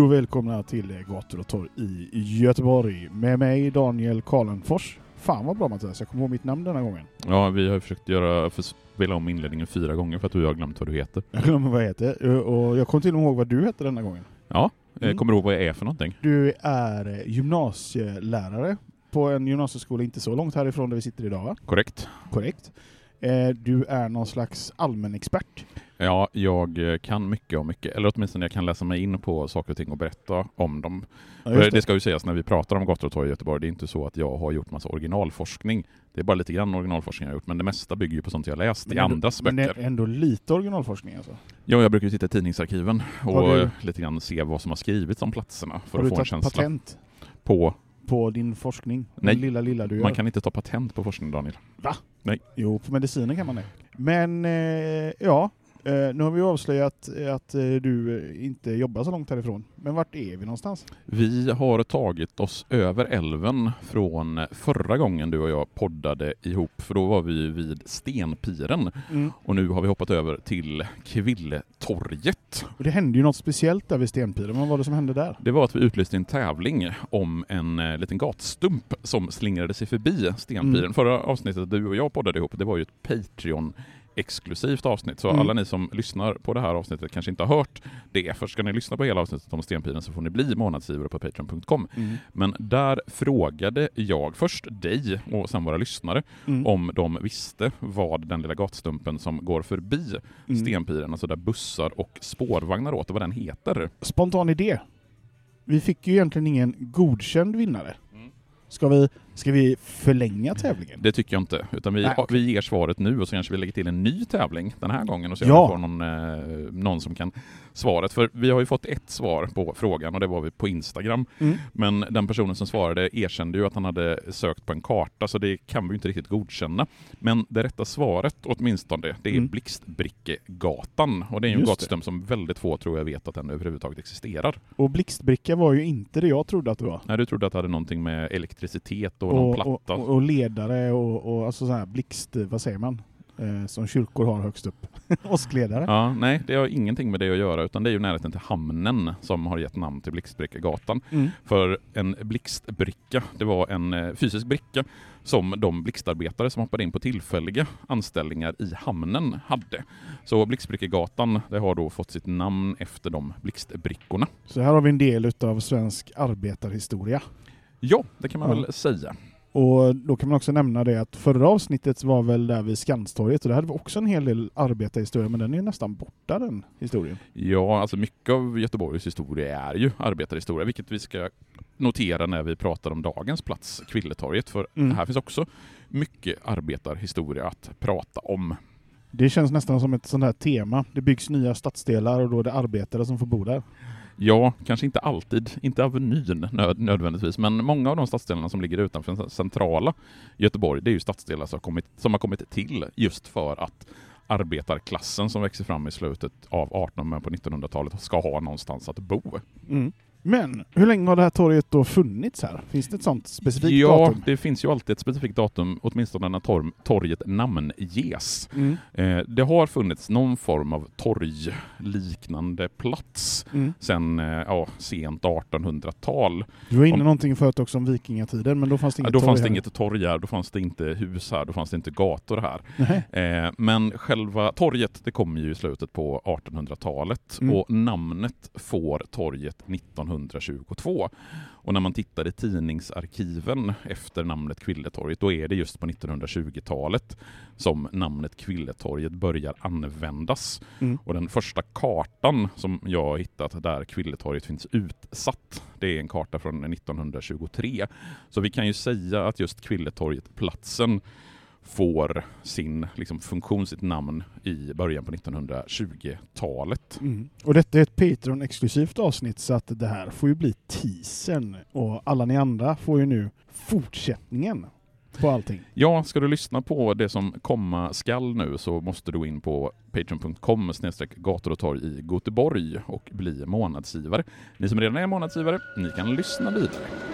och välkomna till Gator och torg i Göteborg med mig Daniel Karlenfors. Fan vad bra Mattias, jag kommer ihåg mitt namn denna gången. Ja, vi har försökt göra, för spela om inledningen fyra gånger för att du har glömt vad du heter. Jag glömmer vad jag heter och jag kommer till och med ihåg vad du heter denna gången. Ja, eh, Mm. kommer du ihåg vad jag är för någonting? Du är gymnasielärare på en gymnasieskola inte så långt härifrån där vi sitter idag va? Korrekt. Korrekt. Eh, Du är någon slags allmänexpert. Ja, jag eh, kan mycket om mycket, eller åtminstone jag kan läsa mig in på saker och ting och berätta om dem. Ja, det det. ska ju sägas när vi pratar om gator och torg i Göteborg, det är inte så att jag har gjort massa originalforskning. Det är bara lite grann originalforskning jag har gjort, men det mesta bygger ju på sånt jag läst i ändå- andras men det böcker. är ändå lite originalforskning alltså. Ja, jag brukar ju titta i tidningsarkiven och du- lite grann se vad som har skrivits om platserna för att få en känsla patent på... på din forskning? Nej. Lilla, lilla du gör? Man kan inte ta patent på forskning, Daniel. Jo, på medicinen kan man det. Men eh, ja, nu har vi avslöjat att eh, du eh, inte jobbar så långt härifrån. Men vart är vi någonstans? Vi har tagit oss över älven från förra gången du och jag poddade ihop, för då var vi vid Stenpiren. Mm. Och nu har vi hoppat över till Kvilletorget. Och det hände ju något speciellt där vid Stenpiren. Vad var det som hände där? Det var att vi utlyste en tävling om en eh, liten gatstump som slingrade sig förbi Stenpiren. Mm. Förra avsnittet du och jag poddade ihop, det var ju ett Patreon exklusivt avsnitt, så Mm. alla ni som lyssnar på det här avsnittet kanske inte har hört det. För ska ni lyssna på hela avsnittet om Stenpiren så får ni bli månadsgivare på patreon.com. Men där frågade jag först dig och sen våra lyssnare Mm. om de visste vad den lilla gatstumpen som går förbi Mm. Stenpiren, alltså där bussar och spårvagnar åt, vad den heter. Spontan idé. Vi fick ju egentligen ingen godkänd vinnare. Mm. Ska vi, ska vi förlänga tävlingen? Det tycker jag inte, utan vi, Nej, vi ger svaret nu och så kanske vi lägger till en ny tävling den här gången och ser Ja. om vi får någon, eh, någon som kan svaret. För vi har ju fått ett svar på frågan och det var vi på Instagram. Mm. Men den personen som svarade erkände ju att han hade sökt på en karta så det kan vi inte riktigt godkänna. Men det rätta svaret åtminstone, det är Mm. Blixtbrickegatan. Och det är ju en gatstump som väldigt få tror jag vet att den överhuvudtaget existerar. Och blixtbricka var ju inte det jag trodde att det var. Nej, du trodde att det hade någonting med elektricitet och, någon Och, platta. och, och ledare och, och alltså så här blixt, vad säger man? Eh, som kyrkor har högst upp. Åskledare. Ja, nej, det har ingenting med det att göra, utan det är ju närheten till hamnen som har gett namn till Blixtbrickegatan. Mm. För en blixtbricka, det var en eh, fysisk bricka som de blixtarbetare som hoppade in på tillfälliga anställningar i hamnen hade. Så Blixtbrickegatan, det har då fått sitt namn efter de blixtbrickorna. Så här har vi en del utav svensk arbetarhistoria. Ja, det kan man Ja. väl säga. Och då kan man också nämna det att förra avsnittet var väl där vid Skanstorget och där hade vi också en hel del arbetarhistoria men den är nästan borta den historien. Ja, alltså mycket av Göteborgs historia är ju arbetarhistoria, vilket vi ska notera när vi pratar om dagens plats, Kvilletorget, för Mm. här finns också mycket arbetarhistoria att prata om. Det känns nästan som ett sånt här tema. Det byggs nya stadsdelar och då är det arbetare som får bo där. Ja, kanske inte alltid, inte Avenyn nöd, nödvändigtvis, men många av de stadsdelarna som ligger utanför centrala Göteborg, det är ju stadsdelar som har kommit, som har kommit till just för att arbetarklassen som växer fram i slutet av 1800 på 1900-talet ska ha någonstans att bo. Mm. Men hur länge har det här torget då funnits här? Finns det ett sånt specifikt ja, datum? det finns ju alltid ett specifikt datum, åtminstone när tor torget namnges. Mm. Eh, det har funnits någon form av torgliknande plats Mm. sedan eh, ja, sent 1800-tal. Du var inne Om- någonting förut också om vikingatiden men då fanns det Ja, inget då torg fanns det här. inget torg här, då fanns det inte hus här, då fanns det inte gator här. Eh, men själva torget, det kommer ju i slutet på 1800-talet Mm. och namnet får torget 1922. Och när man tittar i tidningsarkiven efter namnet Kvilletorget, då är det just på 1920-talet som namnet Kvilletorget börjar användas. Mm. Och den första kartan som jag har hittat där Kvilletorget finns utsatt, det är en karta från 1923. Så vi kan ju säga att just Kvilletorget, platsen, får sin liksom, funktion, sitt namn i början på 1920-talet. Mm. Och detta är ett Patreon-exklusivt avsnitt så att det här får ju bli teasern och alla ni andra får ju nu fortsättningen på allting. Ja, ska du lyssna på det som komma skall nu så måste du gå in på patreon.com gator och torg i Göteborg och bli månadsgivare. Ni som redan är månadsgivare, ni kan lyssna vidare.